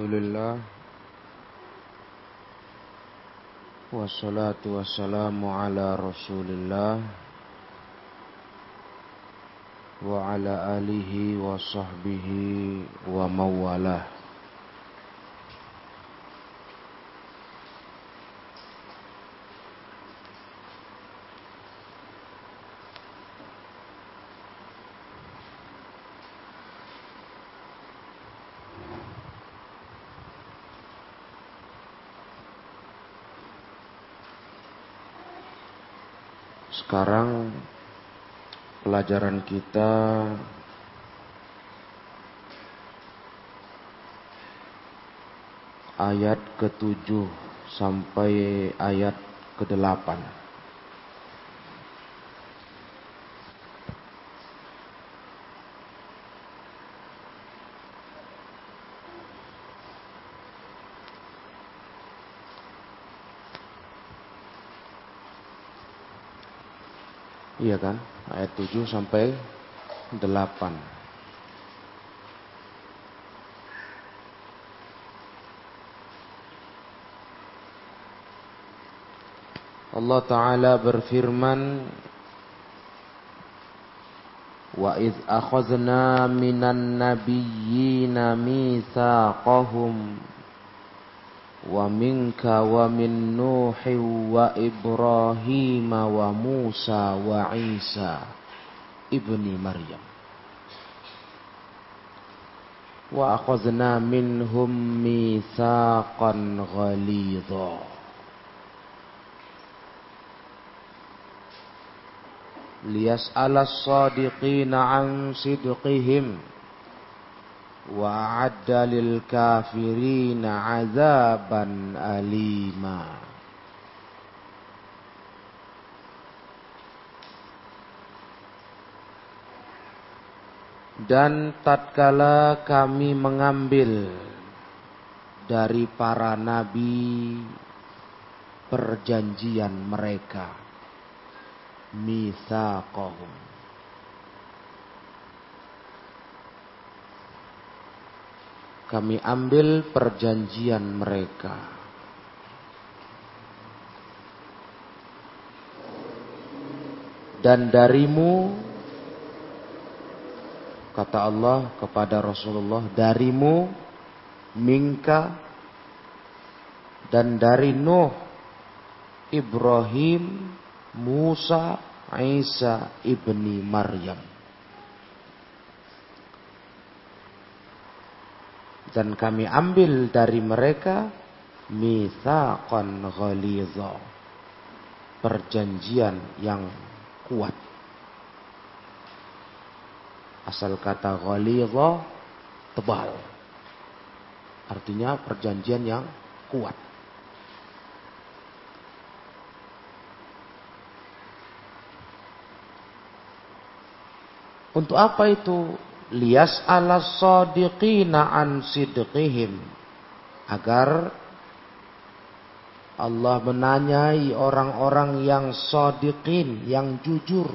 Alhamdulillah Wassalatu wassalamu ala rasulillah Wa ala alihi wa sahbihi wa mawalah Sekarang pelajaran kita ayat ke-7 sampai ayat ke-8. Iya kan? Ayat 7 sampai 8. Allah Ta'ala berfirman Wa iz akhazna minan nabiyyina mitsaqahum wa minka wa min Nuhi wa Ibrahim wa Musa wa Isa ibni Maryam. Wa akhadna minhum mitsaqan ghalidha liyas'ala as-sadiqina an sidqihim وأعد للكافرين عذابا أليما Dan tatkala kami mengambil dari para nabi perjanjian mereka mitsaqahum kami ambil perjanjian mereka. Dan darimu, kata Allah kepada Rasulullah, darimu, Mingka, dan dari Nuh, Ibrahim, Musa, Isa, ibni Maryam. Dan kami ambil dari mereka mitsaqan ghaliza. Perjanjian yang kuat. Asal kata ghaliza tebal. Artinya perjanjian yang kuat. Untuk apa itu lias ala sadiqina an sidqihim agar Allah menanyai orang-orang yang sadiqin, yang jujur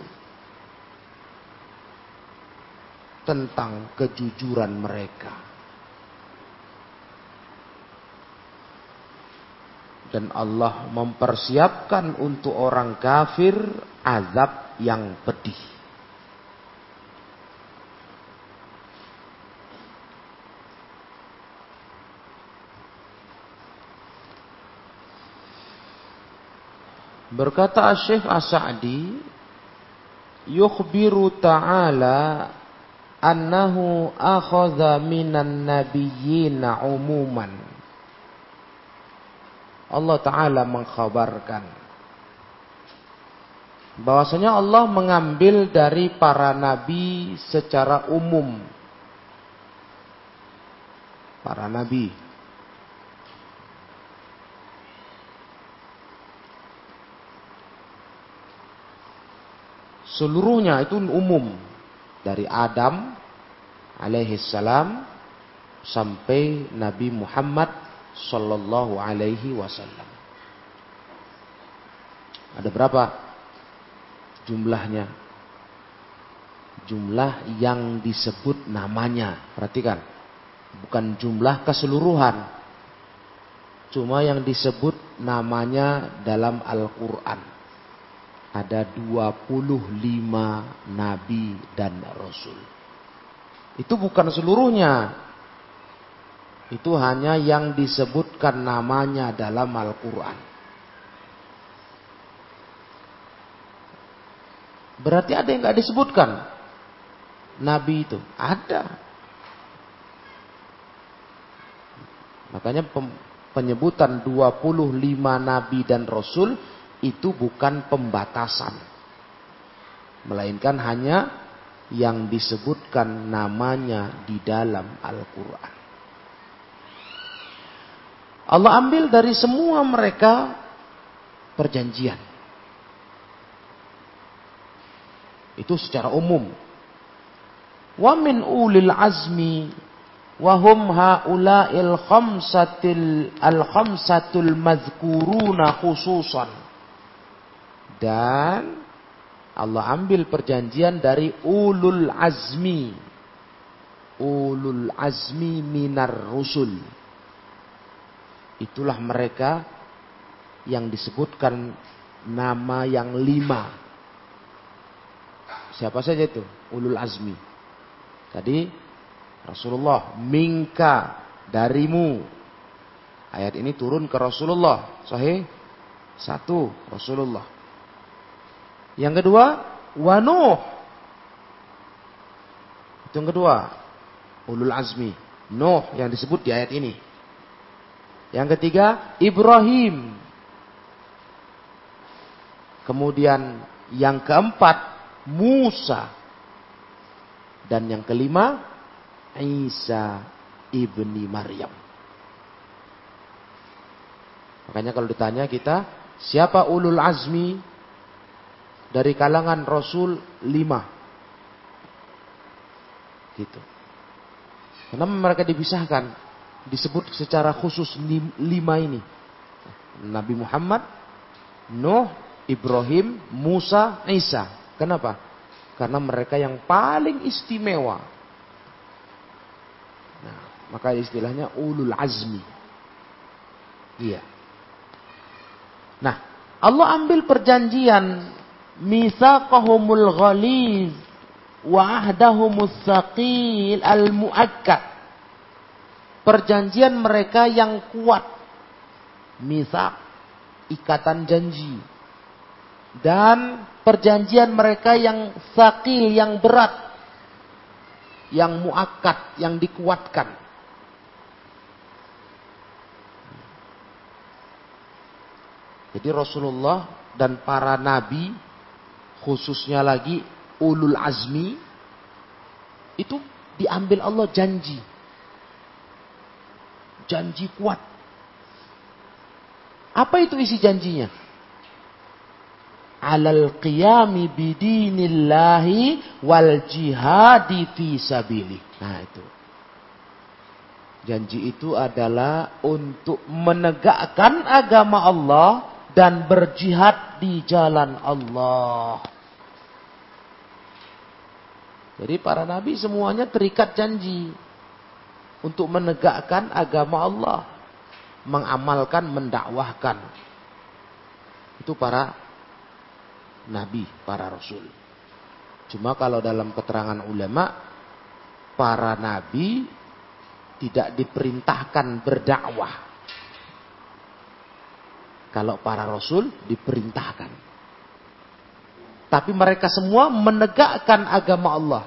tentang kejujuran mereka. Dan Allah mempersiapkan untuk orang kafir azab yang pedih. Berkata Syekh As-Sa'di, yukhbiru ta'ala annahu akhadha minan nabiyyina umuman. Allah Ta'ala mengkhabarkan bahwasanya Allah mengambil dari para nabi secara umum. Para nabi Seluruhnya itu umum. Dari Adam alaihi salam sampai Nabi Muhammad sallallahu alaihi wasallam. Ada berapa jumlahnya? Jumlah yang disebut namanya. Perhatikan. Bukan jumlah keseluruhan. Cuma yang disebut namanya dalam Al-Quran. Ada 25 nabi dan rasul. Itu bukan seluruhnya. Itu hanya yang disebutkan namanya dalam Al-Quran. Berarti ada yang nggak disebutkan. Nabi itu. Ada. Makanya penyebutan 25 nabi dan rasul itu bukan pembatasan. Melainkan hanya yang disebutkan namanya di dalam Al-Quran. Allah ambil dari semua mereka perjanjian. Itu secara umum. Wa min ulil azmi wa hum haula'il khamsatil al khamsatul mazkuruna khususan. Dan Allah ambil perjanjian dari ulul azmi. Ulul azmi minar rusul. Itulah mereka yang disebutkan nama yang lima. Siapa saja itu? Ulul azmi. Tadi Rasulullah mingka darimu. Ayat ini turun ke Rasulullah. Sahih? Satu, Rasulullah. Yang kedua, wanuh. Itu yang kedua, ulul azmi. Nuh yang disebut di ayat ini. Yang ketiga, Ibrahim. Kemudian yang keempat, Musa. Dan yang kelima, Isa ibni Maryam. Makanya kalau ditanya kita, siapa ulul azmi dari kalangan Rasul lima. Gitu. Kenapa mereka dipisahkan? Disebut secara khusus lima ini. Nabi Muhammad, Nuh, Ibrahim, Musa, Isa. Kenapa? Karena mereka yang paling istimewa. Nah, maka istilahnya ulul azmi. Iya. Nah, Allah ambil perjanjian mitsaqahumul ghaliz wa ahdahumus saqil al muakkad perjanjian mereka yang kuat. Misak ikatan janji. Dan perjanjian mereka yang sakil yang berat. Yang muakkad yang dikuatkan. Jadi Rasulullah dan para nabi khususnya lagi ulul azmi itu diambil Allah janji. Janji kuat. Apa itu isi janjinya? Alal qiyami bidinillahi wal jihadi fi sabili. Nah itu. Janji itu adalah untuk menegakkan agama Allah dan berjihad di jalan Allah. Jadi para nabi semuanya terikat janji untuk menegakkan agama Allah, mengamalkan, mendakwahkan. Itu para nabi, para rasul. Cuma kalau dalam keterangan ulama, para nabi tidak diperintahkan berdakwah. Kalau para rasul diperintahkan. Tapi mereka semua menegakkan agama Allah.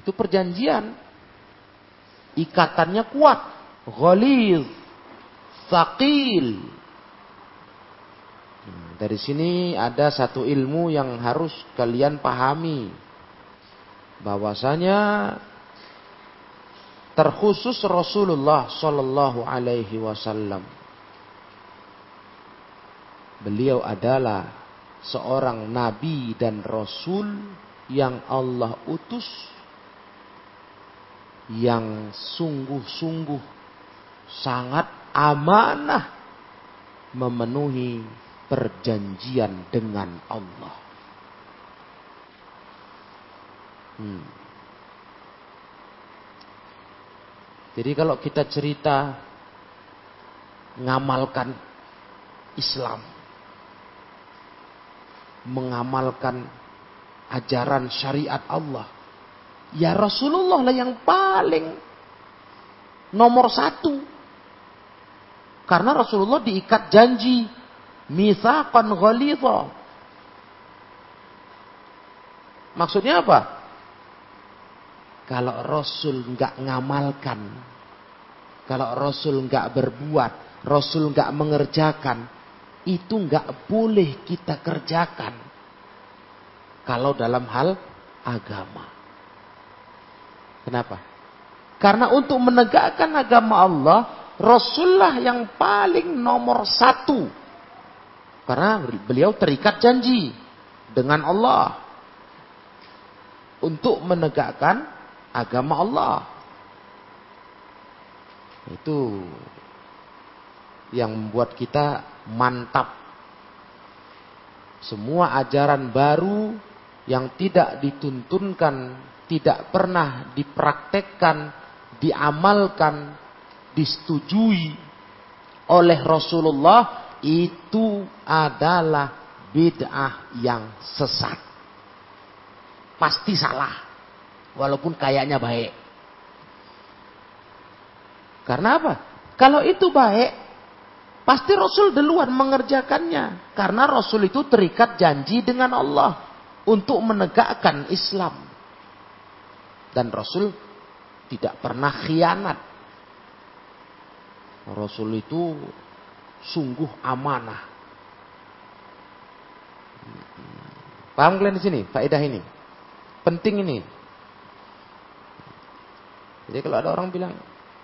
Itu perjanjian. Ikatannya kuat. Ghalil. Thaqil. Hmm, dari sini ada satu ilmu yang harus kalian pahami. Bahwasanya terkhusus Rasulullah Shallallahu Alaihi Wasallam. Beliau adalah seorang nabi dan rasul yang Allah utus yang sungguh-sungguh sangat amanah memenuhi perjanjian dengan Allah. Hmm. Jadi kalau kita cerita ngamalkan Islam, mengamalkan ajaran syariat Allah, ya Rasulullah lah yang paling nomor satu. Karena Rasulullah diikat janji mitsaqan ghalidha. Maksudnya apa? Kalau Rasul nggak ngamalkan, kalau Rasul nggak berbuat, Rasul nggak mengerjakan, itu nggak boleh kita kerjakan. Kalau dalam hal agama. Kenapa? Karena untuk menegakkan agama Allah, Rasulullah yang paling nomor satu. Karena beliau terikat janji dengan Allah. Untuk menegakkan agama Allah. Itu yang membuat kita mantap. Semua ajaran baru yang tidak dituntunkan, tidak pernah dipraktekkan, diamalkan, disetujui oleh Rasulullah itu adalah bid'ah yang sesat. Pasti salah. Walaupun kayaknya baik. Karena apa? Kalau itu baik, pasti Rasul duluan mengerjakannya. Karena Rasul itu terikat janji dengan Allah untuk menegakkan Islam. Dan Rasul tidak pernah khianat Rasul itu sungguh amanah. Paham kalian di sini? Faedah ini. Penting ini. Jadi kalau ada orang bilang,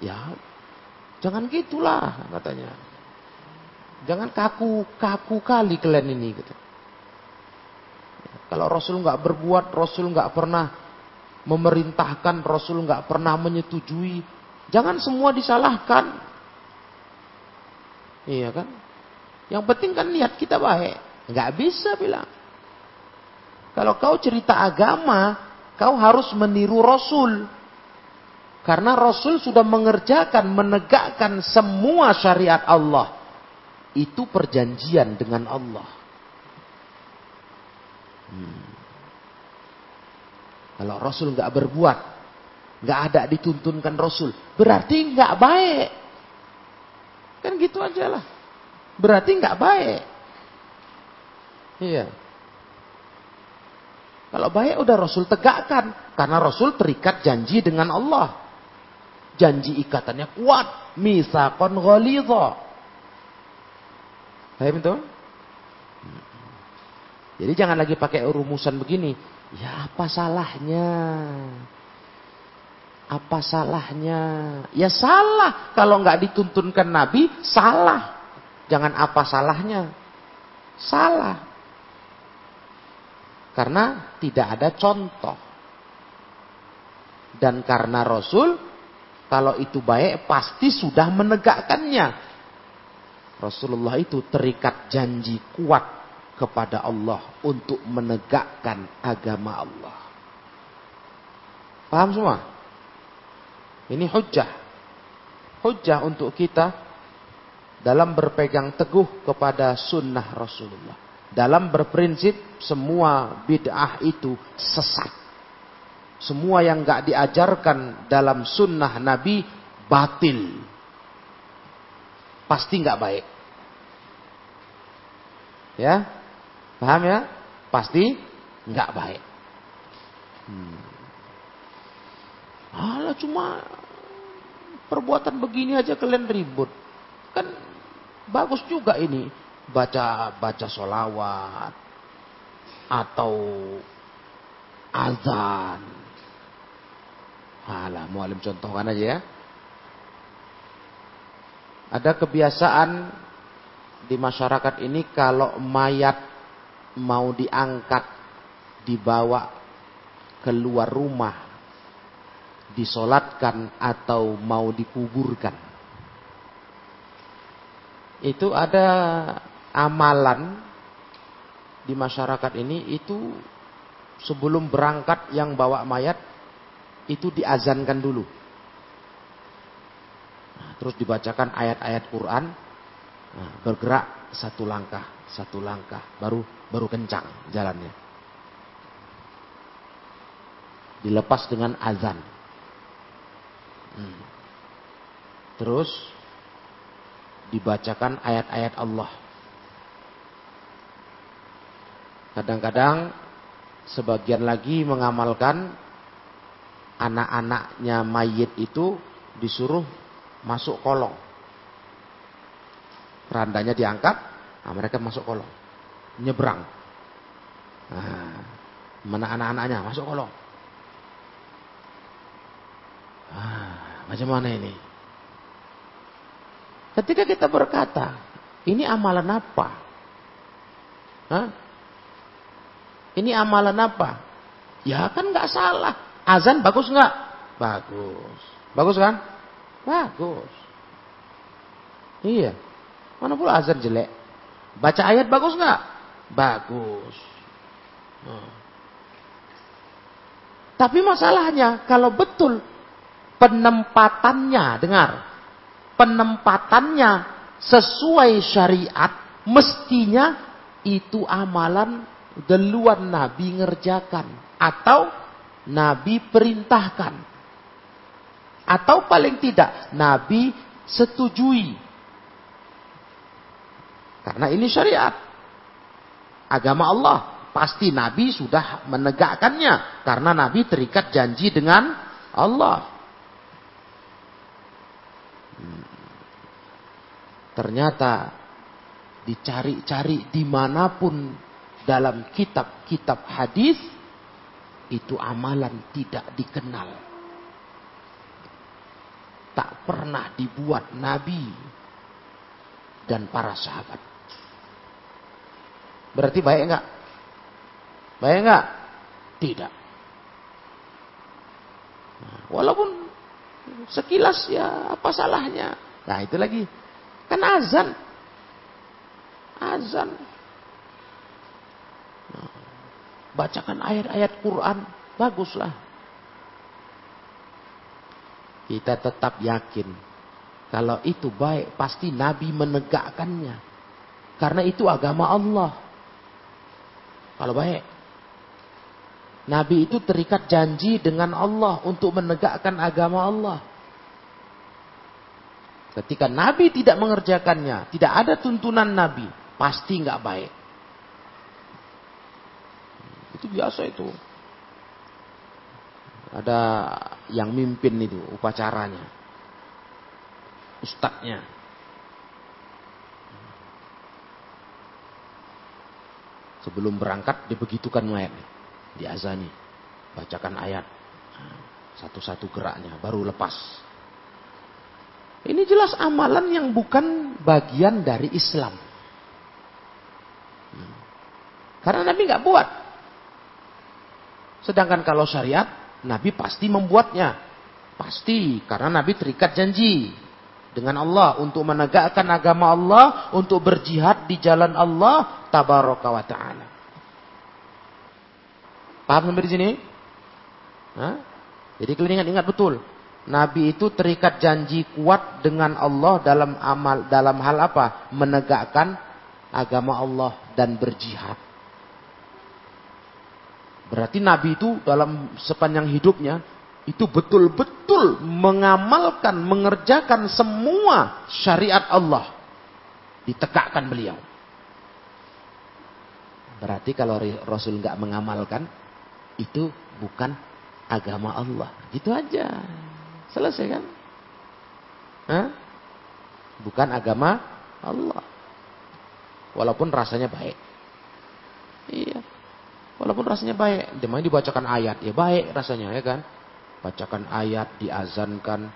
ya jangan gitulah katanya. Jangan kaku kaku kali kalian ini gitu. Kalau Rasul nggak berbuat, Rasul nggak pernah memerintahkan, Rasul nggak pernah menyetujui, jangan semua disalahkan. Iya kan? Yang penting kan niat kita baik. Nggak bisa bilang. Kalau kau cerita agama, kau harus meniru Rasul. Karena Rasul sudah mengerjakan, menegakkan semua syariat Allah. Itu perjanjian dengan Allah. Hmm. Kalau Rasul nggak berbuat, nggak ada dituntunkan Rasul, berarti nggak baik. Kan gitu aja lah. Berarti nggak baik. Iya. Kalau baik udah Rasul tegakkan. Karena Rasul terikat janji dengan Allah. Janji ikatannya kuat. Misakon ghalidha. Paham itu? Jadi jangan lagi pakai rumusan begini. Ya apa salahnya? Apa salahnya? Ya salah. Kalau nggak dituntunkan Nabi, salah. Jangan apa salahnya. Salah. Karena tidak ada contoh. Dan karena Rasul, kalau itu baik, pasti sudah menegakkannya. Rasulullah itu terikat janji kuat kepada Allah untuk menegakkan agama Allah. Paham semua? Ini hujah. Hujah untuk kita dalam berpegang teguh kepada sunnah Rasulullah. Dalam berprinsip semua bid'ah itu sesat. Semua yang gak diajarkan dalam sunnah Nabi batil. Pasti gak baik. Ya, paham ya? Pasti gak baik. Hmm. Alah cuma perbuatan begini aja kalian ribut. Kan bagus juga ini baca baca solawat atau azan. Alah, mualim contohkan aja ya. Ada kebiasaan di masyarakat ini kalau mayat mau diangkat, dibawa keluar rumah disolatkan atau mau dikuburkan. Itu ada amalan di masyarakat ini itu sebelum berangkat yang bawa mayat itu diazankan dulu. Terus dibacakan ayat-ayat Quran, nah, bergerak satu langkah, satu langkah, baru baru kencang jalannya. Dilepas dengan azan. Hmm. Terus dibacakan ayat-ayat Allah. Kadang-kadang sebagian lagi mengamalkan anak-anaknya mayit itu disuruh masuk kolong. Randanya diangkat, nah mereka masuk kolong. Nyebrang. Nah, mana anak-anaknya masuk kolong. Ah, macam mana ini? Ketika kita berkata, ini amalan apa? Hah? Ini amalan apa? Ya kan nggak salah. Azan bagus nggak? Bagus. Bagus kan? Bagus. Iya. Mana pula azan jelek? Baca ayat bagus nggak? Bagus. Hmm. Tapi masalahnya kalau betul penempatannya, dengar, penempatannya sesuai syariat, mestinya itu amalan duluan Nabi ngerjakan atau Nabi perintahkan atau paling tidak Nabi setujui. Karena ini syariat. Agama Allah. Pasti Nabi sudah menegakkannya. Karena Nabi terikat janji dengan Allah. Ternyata dicari-cari di mana pun dalam kitab-kitab hadis itu amalan tidak dikenal. Tak pernah dibuat Nabi dan para sahabat. Berarti baik enggak? Baik enggak? Tidak. Nah, walaupun sekilas ya apa salahnya? Nah itu lagi Kan azan. Azan. Nah, bacakan ayat-ayat Quran. Baguslah. Kita tetap yakin. Kalau itu baik, pasti Nabi menegakkannya. Karena itu agama Allah. Kalau baik. Nabi itu terikat janji dengan Allah untuk menegakkan agama Allah. Ketika Nabi tidak mengerjakannya, tidak ada tuntunan Nabi, pasti nggak baik. Itu biasa itu. Ada yang mimpin itu upacaranya. Ustadznya. Sebelum berangkat dibegitukan mayat. Diazani. Bacakan ayat. Satu-satu geraknya baru lepas. Ini jelas amalan yang bukan bagian dari Islam. Karena Nabi nggak buat. Sedangkan kalau syariat, Nabi pasti membuatnya. Pasti, karena Nabi terikat janji dengan Allah untuk menegakkan agama Allah, untuk berjihad di jalan Allah, tabaraka wa ta'ala. Paham sampai di sini? Hah? Jadi kalian ingat-ingat betul. Nabi itu terikat janji kuat dengan Allah dalam amal dalam hal apa? Menegakkan agama Allah dan berjihad. Berarti Nabi itu dalam sepanjang hidupnya itu betul-betul mengamalkan, mengerjakan semua syariat Allah. Ditegakkan beliau. Berarti kalau Rasul nggak mengamalkan, itu bukan agama Allah. Itu aja. Selesai kan? Hah? Bukan agama Allah. Walaupun rasanya baik. Iya. Walaupun rasanya baik. Demai dibacakan ayat. Ya baik rasanya ya kan. Bacakan ayat, diazankan.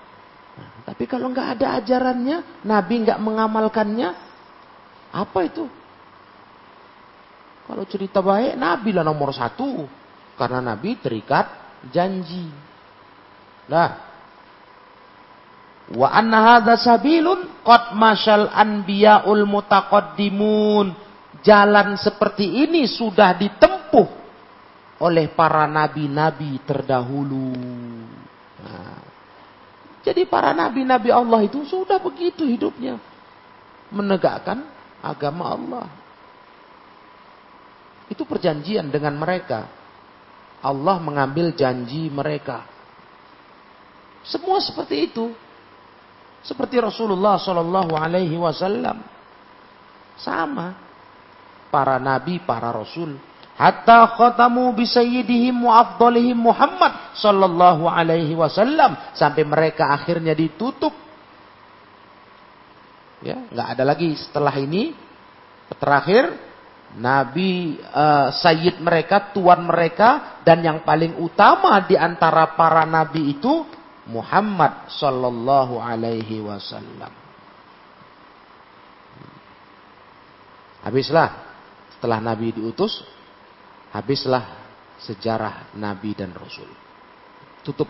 Nah, tapi kalau nggak ada ajarannya, Nabi nggak mengamalkannya, apa itu? Kalau cerita baik, Nabi lah nomor satu. Karena Nabi terikat janji. Nah, Wa anna hadza sabilun qad masyal anbiya'ul mutaqaddimun. Jalan seperti ini sudah ditempuh oleh para nabi-nabi terdahulu. Nah, Jadi para nabi-nabi Allah itu sudah begitu hidupnya. Menegakkan agama Allah. Itu perjanjian dengan mereka. Allah mengambil janji mereka. Semua seperti itu. Seperti Rasulullah Shallallahu Alaihi Wasallam. Sama. Para nabi, para rasul. Hatta khatamu bisayyidihim wa afdalihim Muhammad sallallahu alaihi wasallam sampai mereka akhirnya ditutup. Ya, nggak ada lagi setelah ini terakhir nabi uh, sayyid mereka, tuan mereka dan yang paling utama di antara para nabi itu Muhammad sallallahu alaihi wasallam. Habislah setelah nabi diutus Habislah sejarah nabi dan rasul. Tutup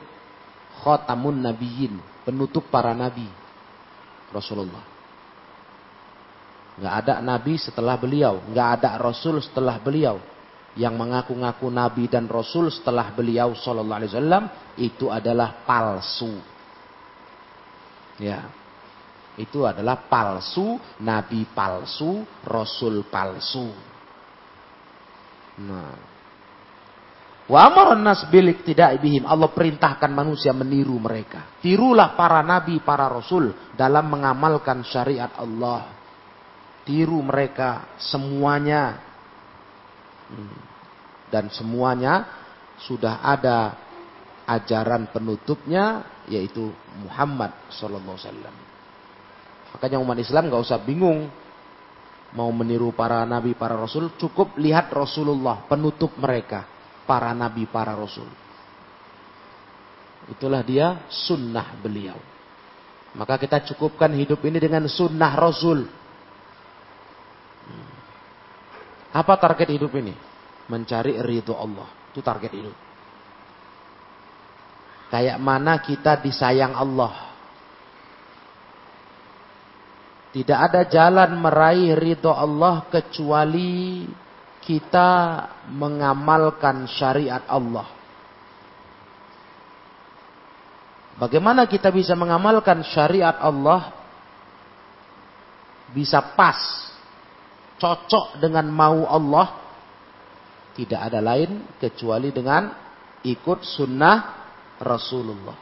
khatamun nabiyyin, penutup para nabi. Rasulullah. Nggak ada nabi setelah beliau, nggak ada rasul setelah beliau. Yang mengaku-ngaku nabi dan rasul setelah beliau sallallahu alaihi wasallam itu adalah palsu. Ya. Itu adalah palsu, nabi palsu, rasul palsu. Nah. Wa amaran nas tidak bihim. Allah perintahkan manusia meniru mereka. Tirulah para nabi, para rasul dalam mengamalkan syariat Allah. Tiru mereka semuanya. Hmm. Dan semuanya sudah ada ajaran penutupnya yaitu Muhammad sallallahu alaihi wasallam. Makanya umat Islam gak usah bingung mau meniru para nabi, para rasul, cukup lihat Rasulullah, penutup mereka, para nabi, para rasul. Itulah dia sunnah beliau. Maka kita cukupkan hidup ini dengan sunnah Rasul. Hmm. Apa target hidup ini? Mencari ridho Allah. Itu target hidup. Kayak mana kita disayang Allah. Tidak ada jalan meraih ridho Allah kecuali kita mengamalkan syariat Allah. Bagaimana kita bisa mengamalkan syariat Allah? Bisa pas, cocok dengan mau Allah. Tidak ada lain kecuali dengan ikut sunnah Rasulullah.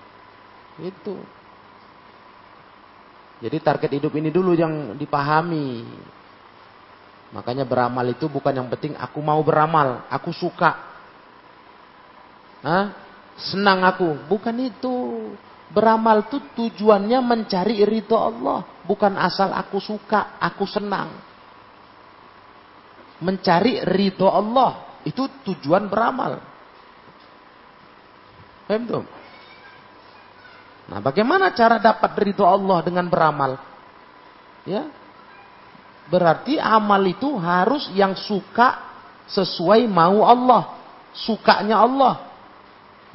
Itu. Jadi target hidup ini dulu yang dipahami. Makanya beramal itu bukan yang penting aku mau beramal, aku suka. Hah? Senang aku, bukan itu. Beramal itu tujuannya mencari ridho Allah, bukan asal aku suka, aku senang. Mencari ridho Allah, itu tujuan beramal. Paham? Nah, bagaimana cara dapat ridho Allah dengan beramal? Ya. Berarti amal itu harus yang suka sesuai mau Allah. Sukanya Allah.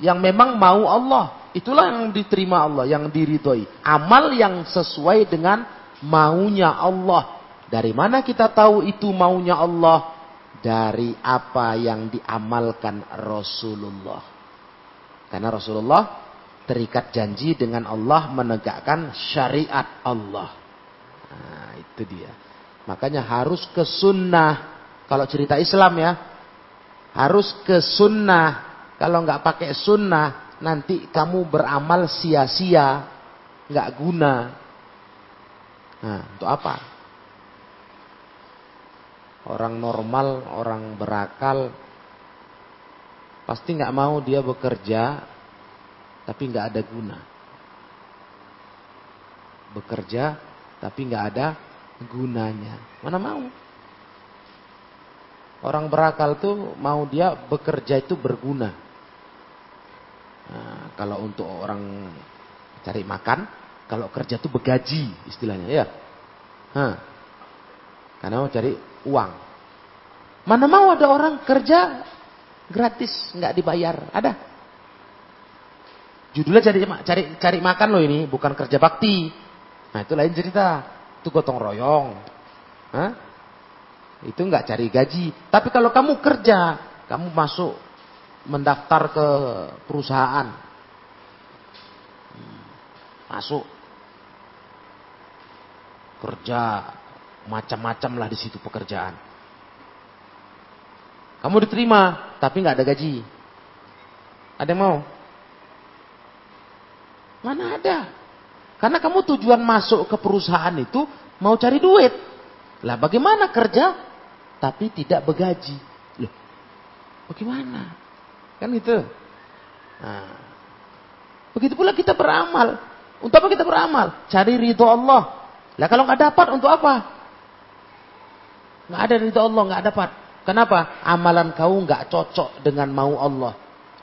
Yang memang mau Allah. Itulah yang diterima Allah, yang diridhoi. Amal yang sesuai dengan maunya Allah. Dari mana kita tahu itu maunya Allah? Dari apa yang diamalkan Rasulullah. Karena Rasulullah terikat janji dengan Allah menegakkan syariat Allah. Nah, itu dia. Makanya harus ke sunnah. Kalau cerita Islam ya, harus ke sunnah. Kalau nggak pakai sunnah, nanti kamu beramal sia-sia, nggak guna. Nah, untuk apa? Orang normal, orang berakal, pasti nggak mau dia bekerja tapi nggak ada guna. Bekerja tapi nggak ada gunanya. Mana mau? Orang berakal tuh mau dia bekerja itu berguna. Nah, kalau untuk orang cari makan, kalau kerja tuh begaji istilahnya ya. Hah. Karena mau cari uang. Mana mau ada orang kerja gratis, nggak dibayar. Ada? Judulnya cari cari cari makan loh ini, bukan kerja bakti. Nah itu lain cerita. Itu gotong royong. Hah? Itu nggak cari gaji. Tapi kalau kamu kerja, kamu masuk mendaftar ke perusahaan. masuk kerja macam-macam lah di situ pekerjaan. Kamu diterima, tapi nggak ada gaji. Ada yang mau? Mana ada? Karena kamu tujuan masuk ke perusahaan itu mau cari duit. Lah bagaimana kerja tapi tidak bergaji? Loh, bagaimana? Kan gitu. Nah, begitu pula kita beramal. Untuk apa kita beramal? Cari ridho Allah. Lah kalau nggak dapat untuk apa? Nggak ada ridho Allah, nggak dapat. Kenapa? Amalan kau nggak cocok dengan mau Allah.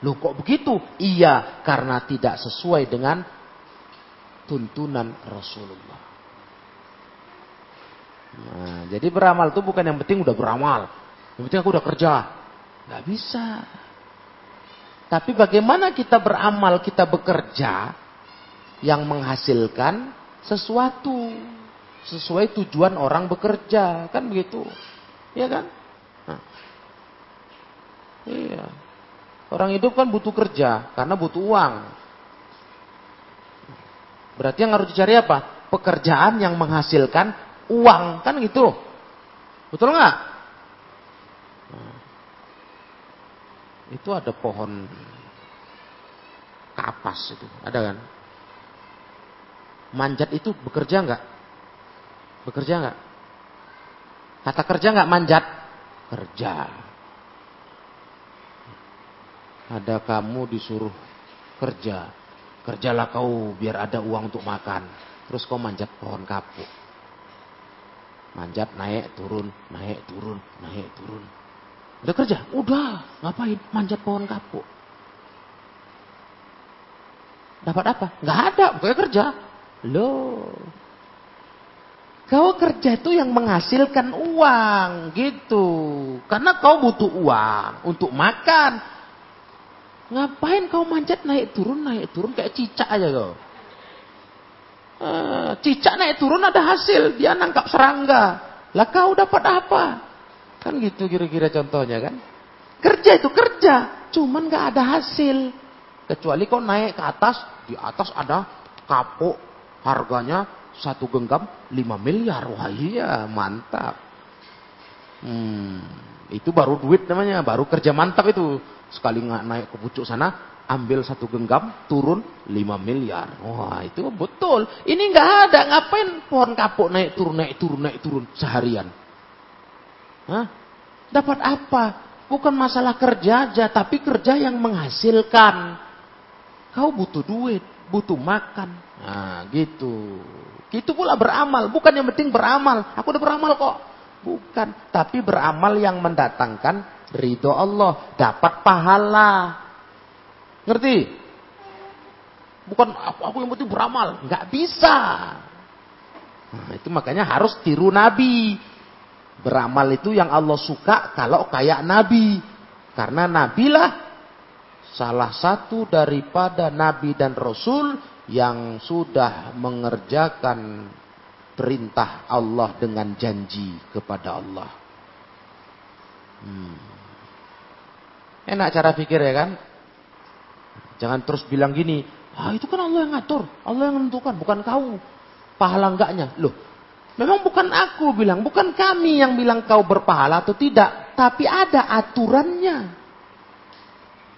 Loh kok begitu? Iya, karena tidak sesuai dengan tuntunan Rasulullah. Nah, jadi beramal itu bukan yang penting udah beramal. Yang penting aku udah kerja. Nggak bisa. Tapi bagaimana kita beramal, kita bekerja yang menghasilkan sesuatu sesuai tujuan orang bekerja, kan begitu. Iya kan? Nah. Iya. Orang hidup kan butuh kerja karena butuh uang. Berarti yang harus dicari apa? Pekerjaan yang menghasilkan uang, kan gitu. Betul nggak? Nah. Itu ada pohon kapas itu, ada kan? Manjat itu bekerja nggak? Bekerja nggak? Kata kerja nggak manjat? Kerja. Ada kamu disuruh kerja. Kerjalah kau biar ada uang untuk makan. Terus kau manjat pohon kapuk. Manjat naik turun, naik turun, naik turun. Udah kerja? Udah. Ngapain? Manjat pohon kapuk. Dapat apa? Nggak ada, pokoknya kerja. Loh, Kau kerja itu yang menghasilkan uang gitu. Karena kau butuh uang untuk makan. Ngapain kau manjat naik turun naik turun kayak cicak aja kau. Uh, cicak naik turun ada hasil, dia nangkap serangga. Lah kau dapat apa? Kan gitu kira-kira contohnya kan. Kerja itu kerja, cuman gak ada hasil. Kecuali kau naik ke atas, di atas ada kapuk harganya satu genggam 5 miliar. Wah iya, mantap. Hmm, itu baru duit namanya, baru kerja mantap itu. Sekali naik ke pucuk sana, ambil satu genggam, turun 5 miliar. Wah itu betul. Ini nggak ada, ngapain pohon kapuk naik turun, naik turun, naik turun seharian. Hah? Dapat apa? Bukan masalah kerja aja, tapi kerja yang menghasilkan. Kau butuh duit, butuh makan. Nah, gitu. Itu pula beramal, bukan yang penting beramal. Aku udah beramal kok. Bukan, tapi beramal yang mendatangkan ridho Allah, dapat pahala. Ngerti? Bukan aku yang penting beramal, nggak bisa. Nah, itu makanya harus tiru Nabi. Beramal itu yang Allah suka kalau kayak Nabi. Karena Nabilah salah satu daripada Nabi dan Rasul yang sudah mengerjakan perintah Allah dengan janji kepada Allah. Hmm. Enak cara pikir ya kan? Jangan terus bilang gini, ah itu kan Allah yang ngatur, Allah yang menentukan, bukan kau. Pahala enggaknya. Loh, memang bukan aku bilang, bukan kami yang bilang kau berpahala atau tidak, tapi ada aturannya.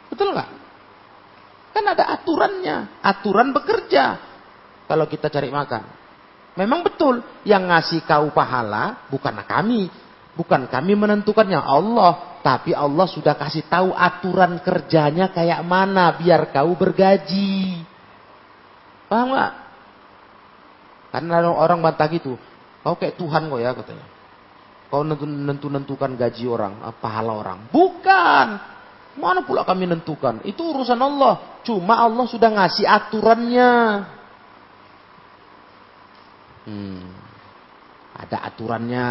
Betul nggak? Kan ada aturannya. Aturan bekerja. Kalau kita cari makan. Memang betul. Yang ngasih kau pahala bukan kami. Bukan kami menentukannya. Allah. Tapi Allah sudah kasih tahu aturan kerjanya kayak mana. Biar kau bergaji. Paham gak? Karena orang bantah gitu. Kau kayak Tuhan kok ya katanya. Kau nentu-nentukan gaji orang, pahala orang. Bukan. Mana pula kami nentukan? Itu urusan Allah. Cuma Allah sudah ngasih aturannya. Hmm. Ada aturannya.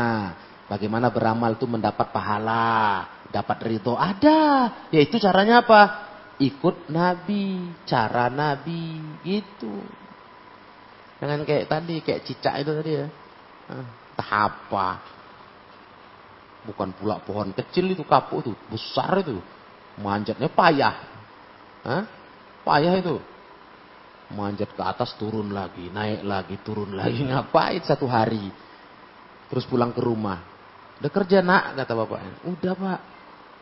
Bagaimana beramal itu mendapat pahala. Dapat ridho. Ada. Yaitu caranya apa? Ikut Nabi. Cara Nabi. Gitu. Jangan kayak tadi. Kayak cicak itu tadi ya. Entah apa. Bukan pula pohon kecil itu kapuk itu. Besar itu Manjatnya payah. Hah? Payah itu. Manjat ke atas turun lagi, naik lagi, turun lagi. Ngapain satu hari? Terus pulang ke rumah. Udah kerja nak, kata bapaknya. Udah pak.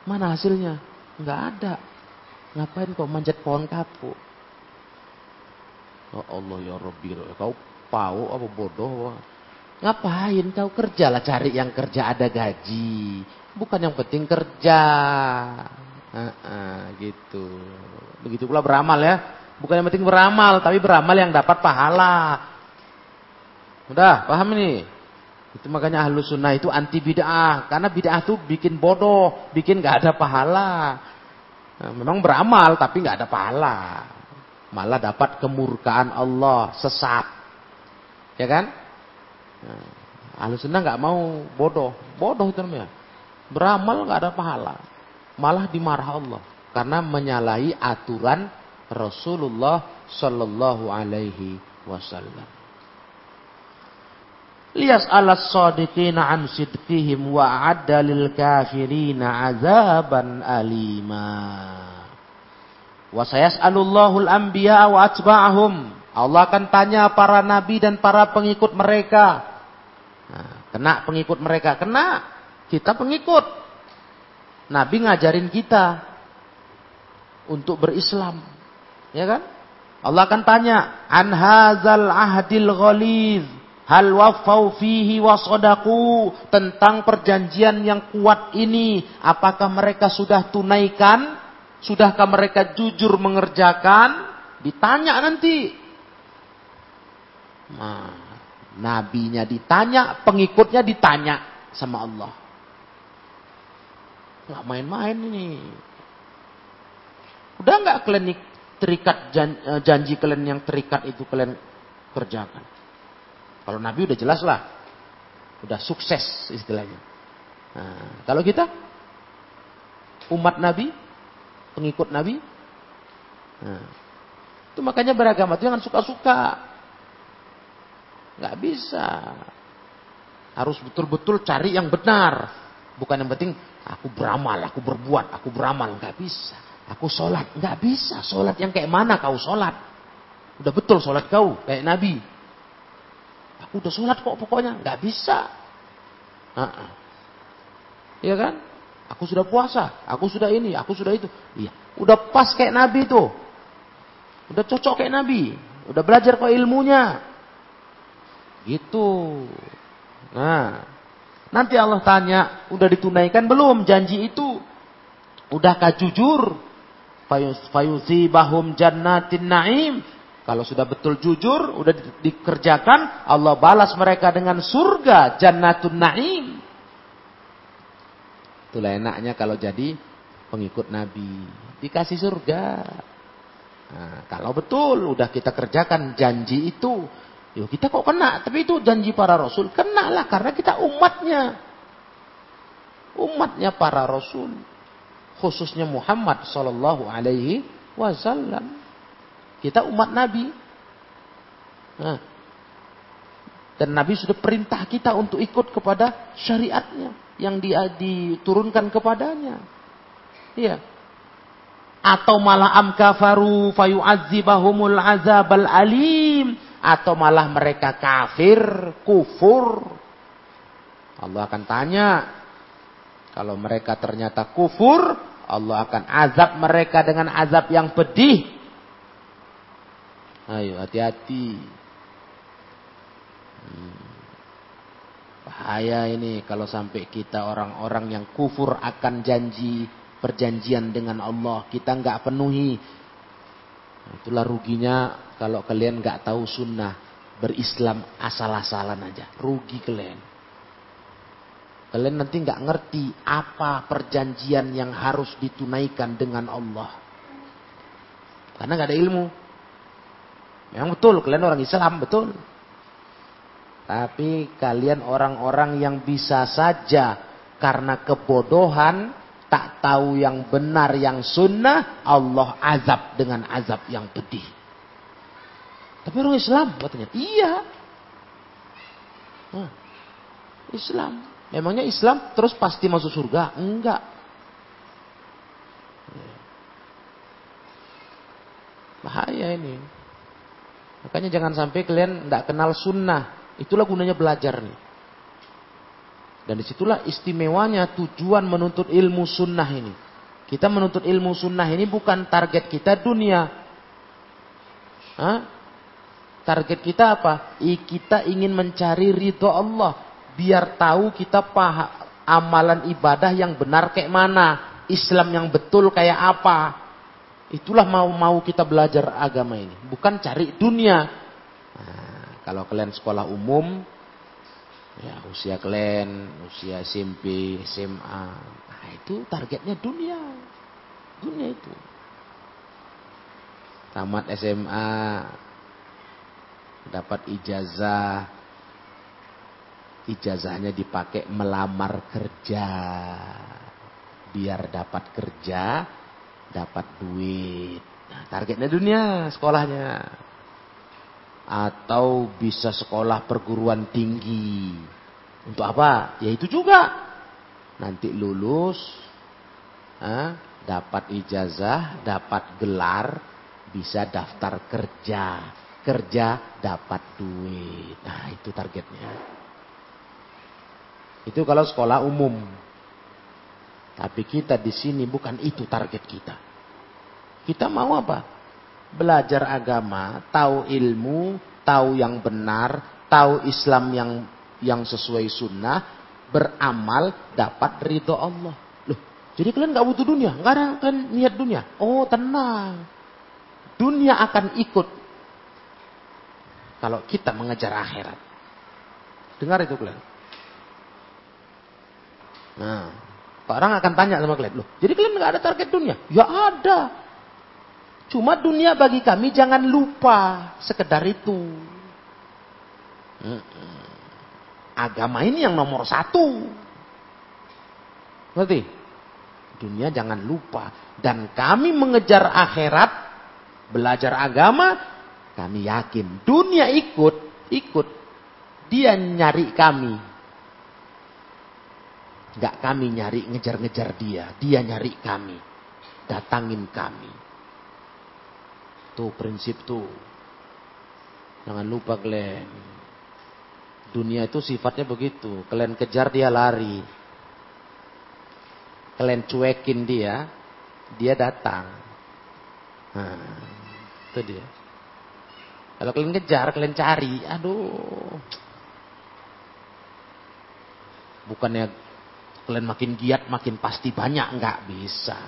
Mana hasilnya? Nggak ada. Ngapain kau manjat pohon kapuk? Oh Allah ya Rabbi. Kau pau apa bodoh? Ngapain kau kerja lah cari yang kerja ada gaji. Bukan yang penting kerja. Uh, uh, gitu. Begitu pula beramal ya. Bukan yang penting beramal, tapi beramal yang dapat pahala. Udah, paham ini? Itu makanya ahlu sunnah itu anti bid'ah. Karena bid'ah itu bikin bodoh, bikin gak ada pahala. Nah, memang beramal, tapi gak ada pahala. Malah dapat kemurkaan Allah, sesat. Ya kan? Nah, ahlu sunnah gak mau bodoh. Bodoh itu namanya. Beramal gak ada pahala. Malah dimarah Allah. Karena menyalahi aturan Rasulullah Sallallahu Alaihi Wasallam. Lias alas sadiqina an sidqihim wa adda lil kafirina azaban alima. Wa sayas'alullahu al-anbiya wa atba'ahum. Allah akan tanya para nabi dan para pengikut mereka. Nah, kena pengikut mereka, kena. Kita pengikut. Nabi ngajarin kita untuk berislam. Ya kan? Allah akan tanya, an hazal ahdil ghaliz hal wafau fihi wasadaku tentang perjanjian yang kuat ini. Apakah mereka sudah tunaikan? Sudahkah mereka jujur mengerjakan? Ditanya nanti. Nah, nabinya ditanya pengikutnya ditanya sama Allah. Nggak main-main ini. Udah nggak kalian terikat eh, janji kalian yang terikat itu kalian kerjakan. Kalau Nabi udah jelas lah, udah sukses istilahnya. Nah, kalau kita umat Nabi, pengikut Nabi, nah, itu makanya beragama itu jangan suka-suka, nggak bisa. Harus betul-betul cari yang benar, bukan yang penting aku beramal, aku berbuat, aku beramal, nggak bisa. Aku sholat. Nggak bisa. Sholat yang kayak mana kau sholat? Udah betul sholat kau. Kayak Nabi. Udah sholat kok pokoknya. Nggak bisa. Iya kan? Aku sudah puasa. Aku sudah ini. Aku sudah itu. Iya. Udah pas kayak Nabi tuh. Udah cocok kayak Nabi. Udah belajar kok ilmunya. Gitu. Nah. Nanti Allah tanya. Udah ditunaikan belum janji itu? Udahkah jujur? bahum jannatin naim. Kalau sudah betul jujur, udah dikerjakan, Allah balas mereka dengan surga jannatun naim. Itulah enaknya kalau jadi pengikut Nabi. Dikasih surga. Nah, kalau betul udah kita kerjakan janji itu, yuk kita kok kena. Tapi itu janji para rasul. Kena lah karena kita umatnya. Umatnya para rasul khususnya Muhammad Sallallahu Alaihi Wasallam. Kita umat Nabi. Nah, dan Nabi sudah perintah kita untuk ikut kepada syariatnya yang dia diturunkan kepadanya. Iya. Atau malah am kafaru fayu'adzibahumul azabal alim. Atau malah mereka kafir, kufur. Allah akan tanya, kalau mereka ternyata kufur, Allah akan azab mereka dengan azab yang pedih. Ayo hati-hati. Hmm. Bahaya ini kalau sampai kita orang-orang yang kufur akan janji perjanjian dengan Allah. Kita nggak penuhi. Itulah ruginya kalau kalian nggak tahu sunnah. Berislam asal-asalan aja. Rugi kalian. Kalian nanti nggak ngerti apa perjanjian yang harus ditunaikan dengan Allah. Karena nggak ada ilmu. Memang betul, kalian orang Islam, betul. Tapi kalian orang-orang yang bisa saja karena kebodohan tak tahu yang benar yang sunnah Allah azab dengan azab yang pedih. Tapi orang Islam katanya iya. Hmm. Islam. Emangnya Islam terus pasti masuk surga? Enggak. Bahaya ini. Makanya jangan sampai kalian tidak kenal sunnah. Itulah gunanya belajar nih. Dan di situlah istimewanya tujuan menuntut ilmu sunnah ini. Kita menuntut ilmu sunnah ini bukan target kita dunia. Hah? Target kita apa? I, kita ingin mencari ridho Allah. Biar tahu kita paham amalan ibadah yang benar kayak mana. Islam yang betul kayak apa. Itulah mau-mau kita belajar agama ini. Bukan cari dunia. Nah, kalau kalian sekolah umum, ya usia kalian, usia SMP, SMA, nah itu targetnya dunia. Dunia itu. Tamat SMA, dapat ijazah, ijazahnya dipakai melamar kerja. Biar dapat kerja, dapat duit. Nah, targetnya dunia sekolahnya atau bisa sekolah perguruan tinggi. Untuk apa? Ya itu juga. Nanti lulus, ah, dapat ijazah, dapat gelar, bisa daftar kerja. Kerja dapat duit. Nah itu targetnya. Itu kalau sekolah umum. Tapi kita di sini bukan itu target kita. Kita mau apa? belajar agama, tahu ilmu, tahu yang benar, tahu Islam yang yang sesuai sunnah, beramal, dapat ridho Allah. Loh, jadi kalian nggak butuh dunia, nggak ada kan niat dunia. Oh tenang, dunia akan ikut kalau kita mengejar akhirat. Dengar itu kalian. Nah, orang akan tanya sama kalian, loh, jadi kalian nggak ada target dunia? Ya ada. Cuma dunia bagi kami jangan lupa sekedar itu. Agama ini yang nomor satu. Ngerti? Dunia jangan lupa. Dan kami mengejar akhirat, belajar agama, kami yakin dunia ikut, ikut. Dia nyari kami. Gak kami nyari ngejar-ngejar dia. Dia nyari kami. Datangin kami. Tuh prinsip tuh. Jangan lupa kalian. Dunia itu sifatnya begitu. Kalian kejar dia lari. Kalian cuekin dia, dia datang. Nah, itu dia. Kalau kalian kejar, kalian cari, aduh. Bukannya kalian makin giat, makin pasti banyak, nggak bisa.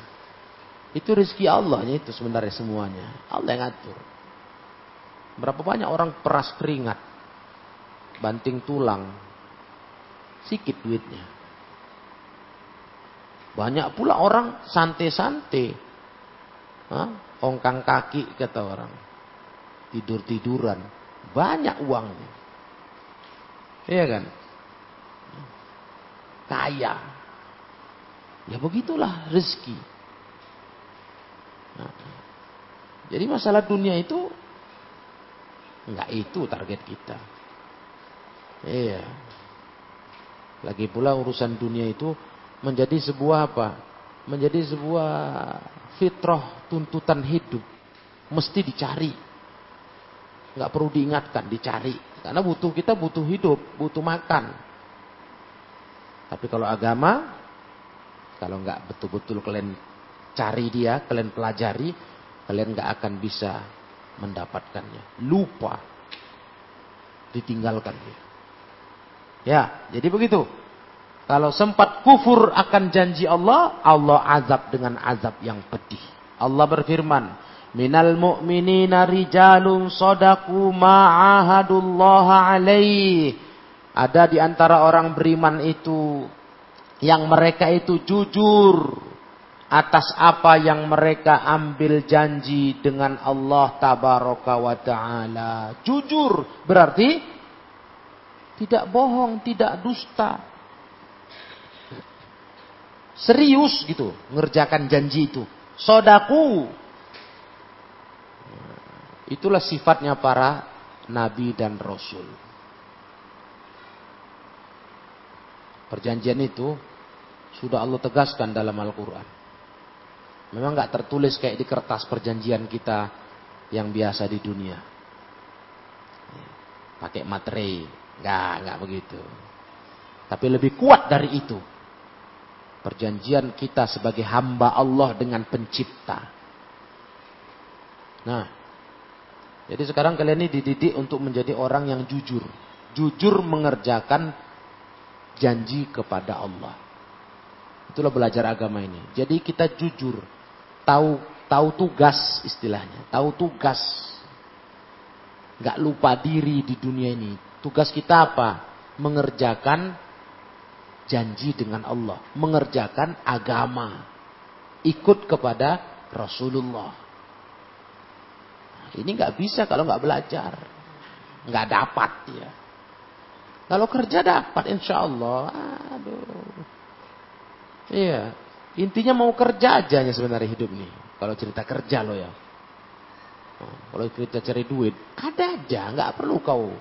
Itu rezeki Allah itu sebenarnya semuanya. Allah yang atur. Berapa banyak orang peras keringat. Banting tulang. Sikit duitnya. Banyak pula orang santai-santai. Ongkang kaki kata orang. Tidur-tiduran. Banyak uangnya. Iya kan? Kaya. Ya begitulah rezeki. Nah, jadi masalah dunia itu enggak itu target kita. Iya. Lagi pula urusan dunia itu menjadi sebuah apa? Menjadi sebuah fitrah tuntutan hidup. Mesti dicari. Enggak perlu diingatkan, dicari. Karena butuh kita butuh hidup, butuh makan. Tapi kalau agama, kalau enggak betul-betul kalian cari dia, kalian pelajari, kalian gak akan bisa mendapatkannya. Lupa. Ditinggalkan dia. Ya, jadi begitu. Kalau sempat kufur akan janji Allah, Allah azab dengan azab yang pedih. Allah berfirman, Minal mu'minina rijalun sodaku ma'ahadullah alaih. Ada di antara orang beriman itu yang mereka itu jujur atas apa yang mereka ambil janji dengan Allah tabaraka wa taala. Jujur berarti tidak bohong, tidak dusta. Serius gitu ngerjakan janji itu. Sodaku. Itulah sifatnya para nabi dan rasul. Perjanjian itu sudah Allah tegaskan dalam Al-Quran. Memang nggak tertulis kayak di kertas perjanjian kita yang biasa di dunia. Pakai materi. Enggak, enggak begitu. Tapi lebih kuat dari itu. Perjanjian kita sebagai hamba Allah dengan pencipta. Nah, jadi sekarang kalian ini dididik untuk menjadi orang yang jujur. Jujur mengerjakan janji kepada Allah. Itulah belajar agama ini. Jadi kita jujur, tahu tahu tugas istilahnya, tahu tugas. Gak lupa diri di dunia ini. Tugas kita apa? Mengerjakan janji dengan Allah, mengerjakan agama, ikut kepada Rasulullah. Ini nggak bisa kalau nggak belajar, nggak dapat ya. Kalau kerja dapat, insya Allah. Aduh, iya. Intinya mau kerja aja sebenarnya hidup nih. Kalau cerita kerja lo ya. Kalau cerita cari duit, ada aja, nggak perlu kau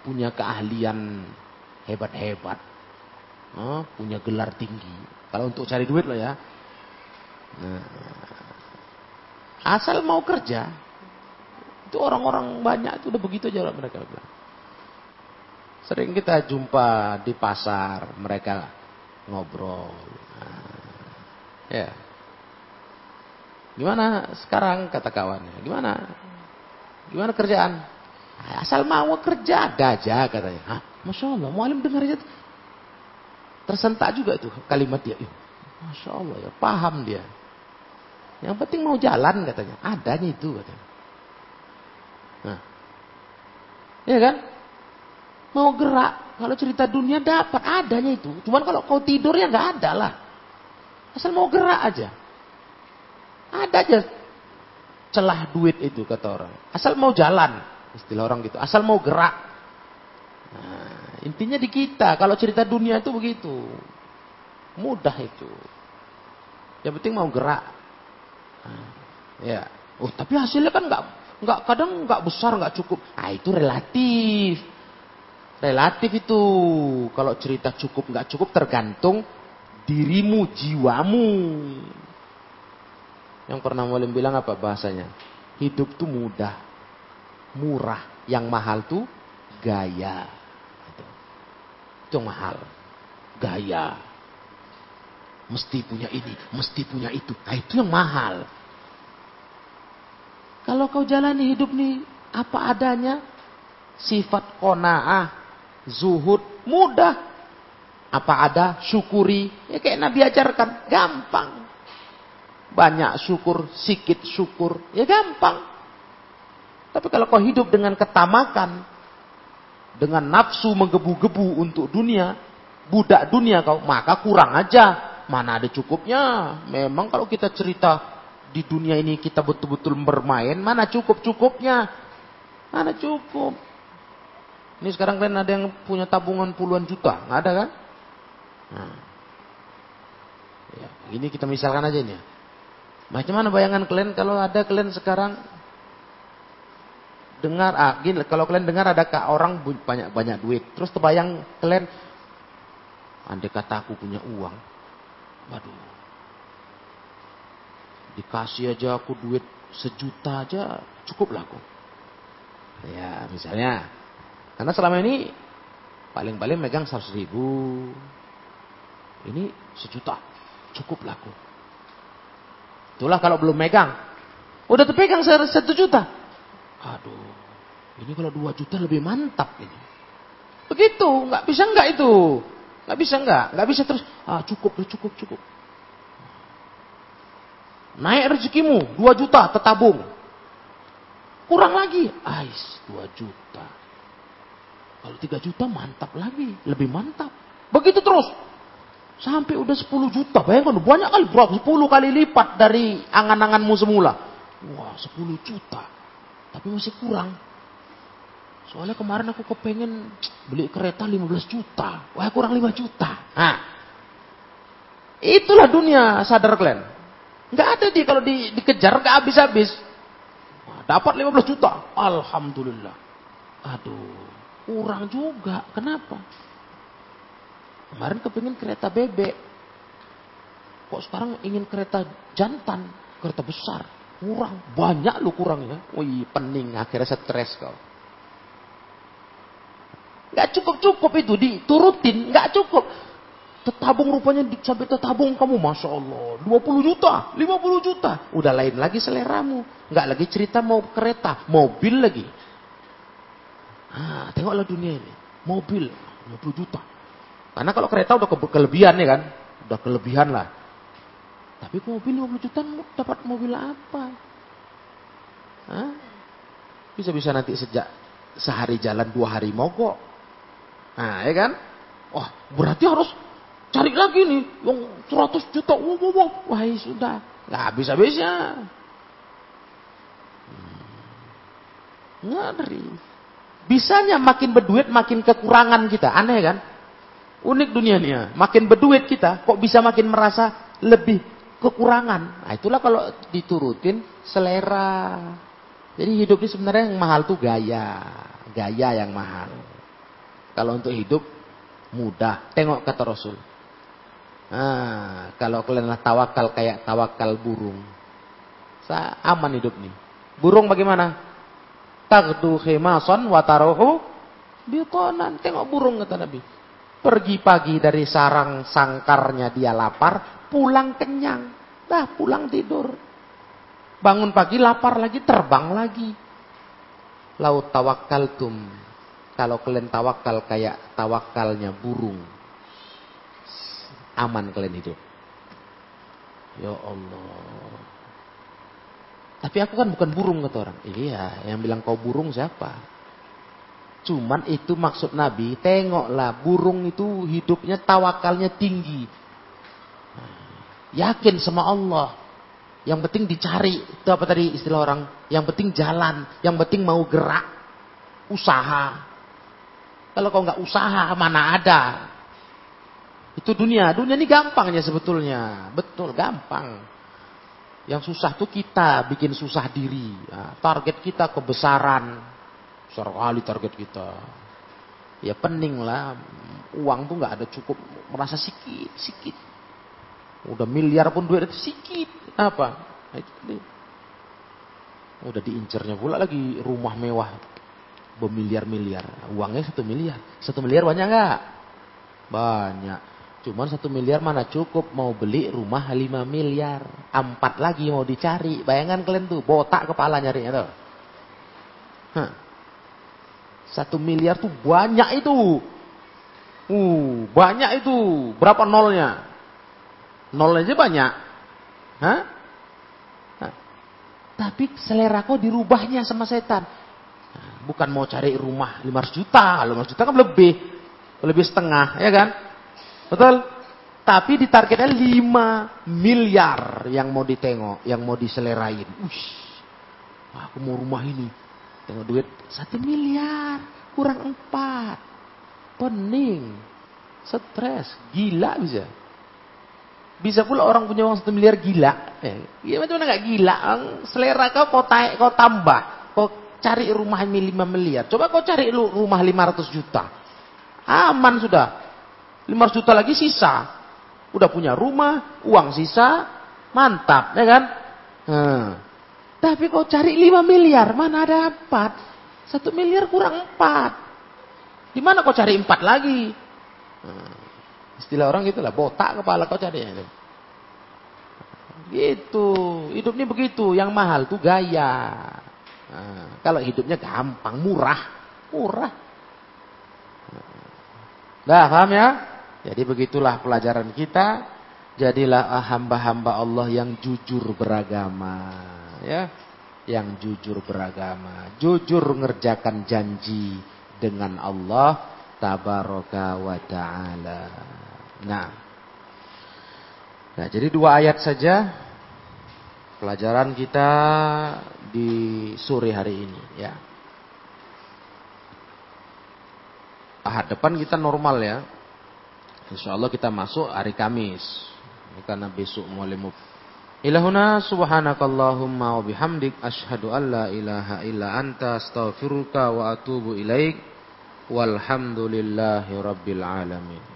punya keahlian hebat-hebat oh, punya gelar tinggi. Kalau untuk cari duit loh ya. Nah, asal mau kerja, itu orang-orang banyak itu udah begitu aja mereka bilang. Sering kita jumpa di pasar, mereka ngobrol. Nah, ya. Gimana sekarang kata kawannya? Gimana? Gimana kerjaan? Asal mau kerja ada aja katanya. Hah, Masya Allah, mualim dengar aja. Tersentak juga itu kalimat dia. Masya Allah ya, paham dia. Yang penting mau jalan katanya. Adanya itu katanya. Nah. Ya kan? Mau gerak. Kalau cerita dunia dapat. Adanya itu. Cuman kalau kau tidur ya nggak ada lah. Asal mau gerak aja. Ada aja celah duit itu kata orang. Asal mau jalan. Istilah orang gitu. Asal mau gerak. Nah, Intinya di kita. Kalau cerita dunia itu begitu. Mudah itu. Yang penting mau gerak. Nah, ya. Oh, tapi hasilnya kan nggak nggak kadang nggak besar nggak cukup. Ah itu relatif. Relatif itu. Kalau cerita cukup nggak cukup tergantung dirimu, jiwamu. Yang pernah Mulim bilang apa bahasanya? Hidup tuh mudah, murah. Yang mahal tuh gaya. Itu mahal. Gaya. Mesti punya ini, mesti punya itu. Nah itu yang mahal. Kalau kau jalani hidup nih apa adanya, sifat kona'ah, zuhud, mudah. Apa ada, syukuri. Ya kayak Nabi ajarkan, gampang. Banyak syukur, sikit syukur, ya gampang. Tapi kalau kau hidup dengan ketamakan, dengan nafsu menggebu-gebu untuk dunia, budak dunia kau, maka kurang aja. Mana ada cukupnya. Memang kalau kita cerita di dunia ini kita betul-betul bermain, mana cukup-cukupnya? Mana cukup? Ini sekarang kalian ada yang punya tabungan puluhan juta, nggak ada kan? Nah. Ya, ini kita misalkan aja nih. Macam mana bayangan kalian kalau ada kalian sekarang dengar ah gini kalau kalian dengar ada orang banyak banyak duit terus terbayang kalian andai kata aku punya uang waduh dikasih aja aku duit sejuta aja cukup lah aku ya misalnya karena selama ini paling-paling megang seratus ribu ini sejuta cukup lah aku itulah kalau belum megang udah terpegang satu juta Aduh, ini kalau dua juta lebih mantap ini. Begitu, nggak bisa nggak itu, nggak bisa nggak, nggak bisa terus. Ah cukup, cukup, cukup. Naik rezekimu dua juta tertabung. Kurang lagi, ais dua juta. Kalau tiga juta mantap lagi, lebih mantap. Begitu terus. Sampai udah 10 juta. Bayangkan banyak kali berapa? 10 kali lipat dari angan-anganmu semula. Wah 10 juta. Tapi masih kurang. Soalnya kemarin aku kepengen beli kereta 15 juta. Wah kurang 5 juta. Nah, itulah dunia sadar kalian. Nggak ada dia kalau di, dikejar nggak habis-habis. dapat 15 juta. Alhamdulillah. Aduh, kurang juga. Kenapa? Kemarin kepengen kereta bebek. Kok sekarang ingin kereta jantan, kereta besar. Kurang. Banyak lu kurangnya. Wih, pening. Akhirnya stres kau. Nggak cukup-cukup itu diturutin, nggak cukup. Tetabung rupanya sampai tetabung kamu, masya Allah, 20 juta, 50 juta, udah lain lagi seleramu, nggak lagi cerita mau kereta, mobil lagi. Ah, tengoklah dunia ini, mobil 50 juta. Karena kalau kereta udah ke kelebihan ya kan, udah kelebihan lah. Tapi mobil 50 juta dapat mobil apa? Bisa-bisa nanti sejak sehari jalan dua hari mogok. Nah, ya kan? Wah, berarti harus cari lagi nih yang 100 juta. Wah, wah, wah. wah ya sudah. Nggak habis-habisnya. Hmm. Ngeri. Bisanya makin berduit makin kekurangan kita. Aneh kan? Unik dunia nih ya. Makin berduit kita kok bisa makin merasa lebih kekurangan. Nah itulah kalau diturutin selera. Jadi hidup ini sebenarnya yang mahal tuh gaya. Gaya yang mahal. Kalau untuk hidup mudah. Tengok kata Rasul. Nah, kalau kalian tawakal kayak tawakal burung. Saya aman hidup nih. Burung bagaimana? Tagdu khimason watarohu bitonan. Tengok burung kata Nabi. Pergi pagi dari sarang sangkarnya dia lapar, pulang kenyang. Dah pulang tidur. Bangun pagi lapar lagi, terbang lagi. Laut tum, Kalau kalian tawakal kayak tawakalnya burung. Aman kalian hidup. Ya Allah. Tapi aku kan bukan burung kata orang. Iya, yang bilang kau burung siapa? Cuman itu maksud Nabi, tengoklah burung itu hidupnya tawakalnya tinggi. Yakin sama Allah. Yang penting dicari. Itu apa tadi istilah orang? Yang penting jalan. Yang penting mau gerak. Usaha. Kalau kau nggak usaha, mana ada. Itu dunia. Dunia ini gampangnya sebetulnya. Betul, gampang. Yang susah tuh kita bikin susah diri. Nah, target kita kebesaran. Besar kali target kita. Ya pening lah. Uang tuh nggak ada cukup. Merasa sikit, sikit. Udah miliar pun duit itu sedikit. Apa? Nah, Udah diincernya pula lagi rumah mewah. Bermiliar-miliar. Uangnya satu miliar. Satu miliar banyak nggak? Banyak. Cuman satu miliar mana cukup mau beli rumah lima miliar. Empat lagi mau dicari. Bayangan kalian tuh. Botak kepala nyarinya tuh. Hah. Satu miliar tuh banyak itu. Uh, banyak itu. Berapa nolnya? Nol aja banyak. Hah? Tapi selera kau dirubahnya sama setan. Bukan mau cari rumah 500 juta. 500 juta kan lebih. Lebih setengah, ya kan? Betul? Tapi ditargetnya 5 miliar yang mau ditengok, yang mau diselerain. Ush, aku mau rumah ini. Tengok duit 1 miliar, kurang 4. Pening, stres, gila bisa. Bisa pula orang punya uang satu miliar gila. Ya macam mana gak gila? Selera kau kau, taik, kau tambah. Kau cari rumah lima miliar. Coba kau cari rumah lima ratus juta. Aman sudah. Lima ratus juta lagi sisa. Udah punya rumah, uang sisa, mantap, ya kan? Hmm. Tapi kau cari lima miliar, mana ada empat? Satu miliar kurang empat. Di mana kau cari empat lagi? Hmm. Istilah orang itulah botak kepala kau cari itu. Gitu, hidup ini begitu. Yang mahal tuh gaya. Nah, kalau hidupnya gampang, murah, murah. Nah, paham ya? Jadi begitulah pelajaran kita. Jadilah hamba-hamba Allah yang jujur beragama, ya. Yang jujur beragama, jujur mengerjakan janji dengan Allah tabaraka wa taala. Nah. Nah, jadi dua ayat saja pelajaran kita di sore hari ini ya. Ahad depan kita normal ya. Insya Allah kita masuk hari Kamis. Karena besok mulai muf. Ilahuna subhanakallahumma wa bihamdik ashhadu an la ilaha illa anta astaghfiruka wa atubu ilaik. Walhamdulillahi rabbil alamin.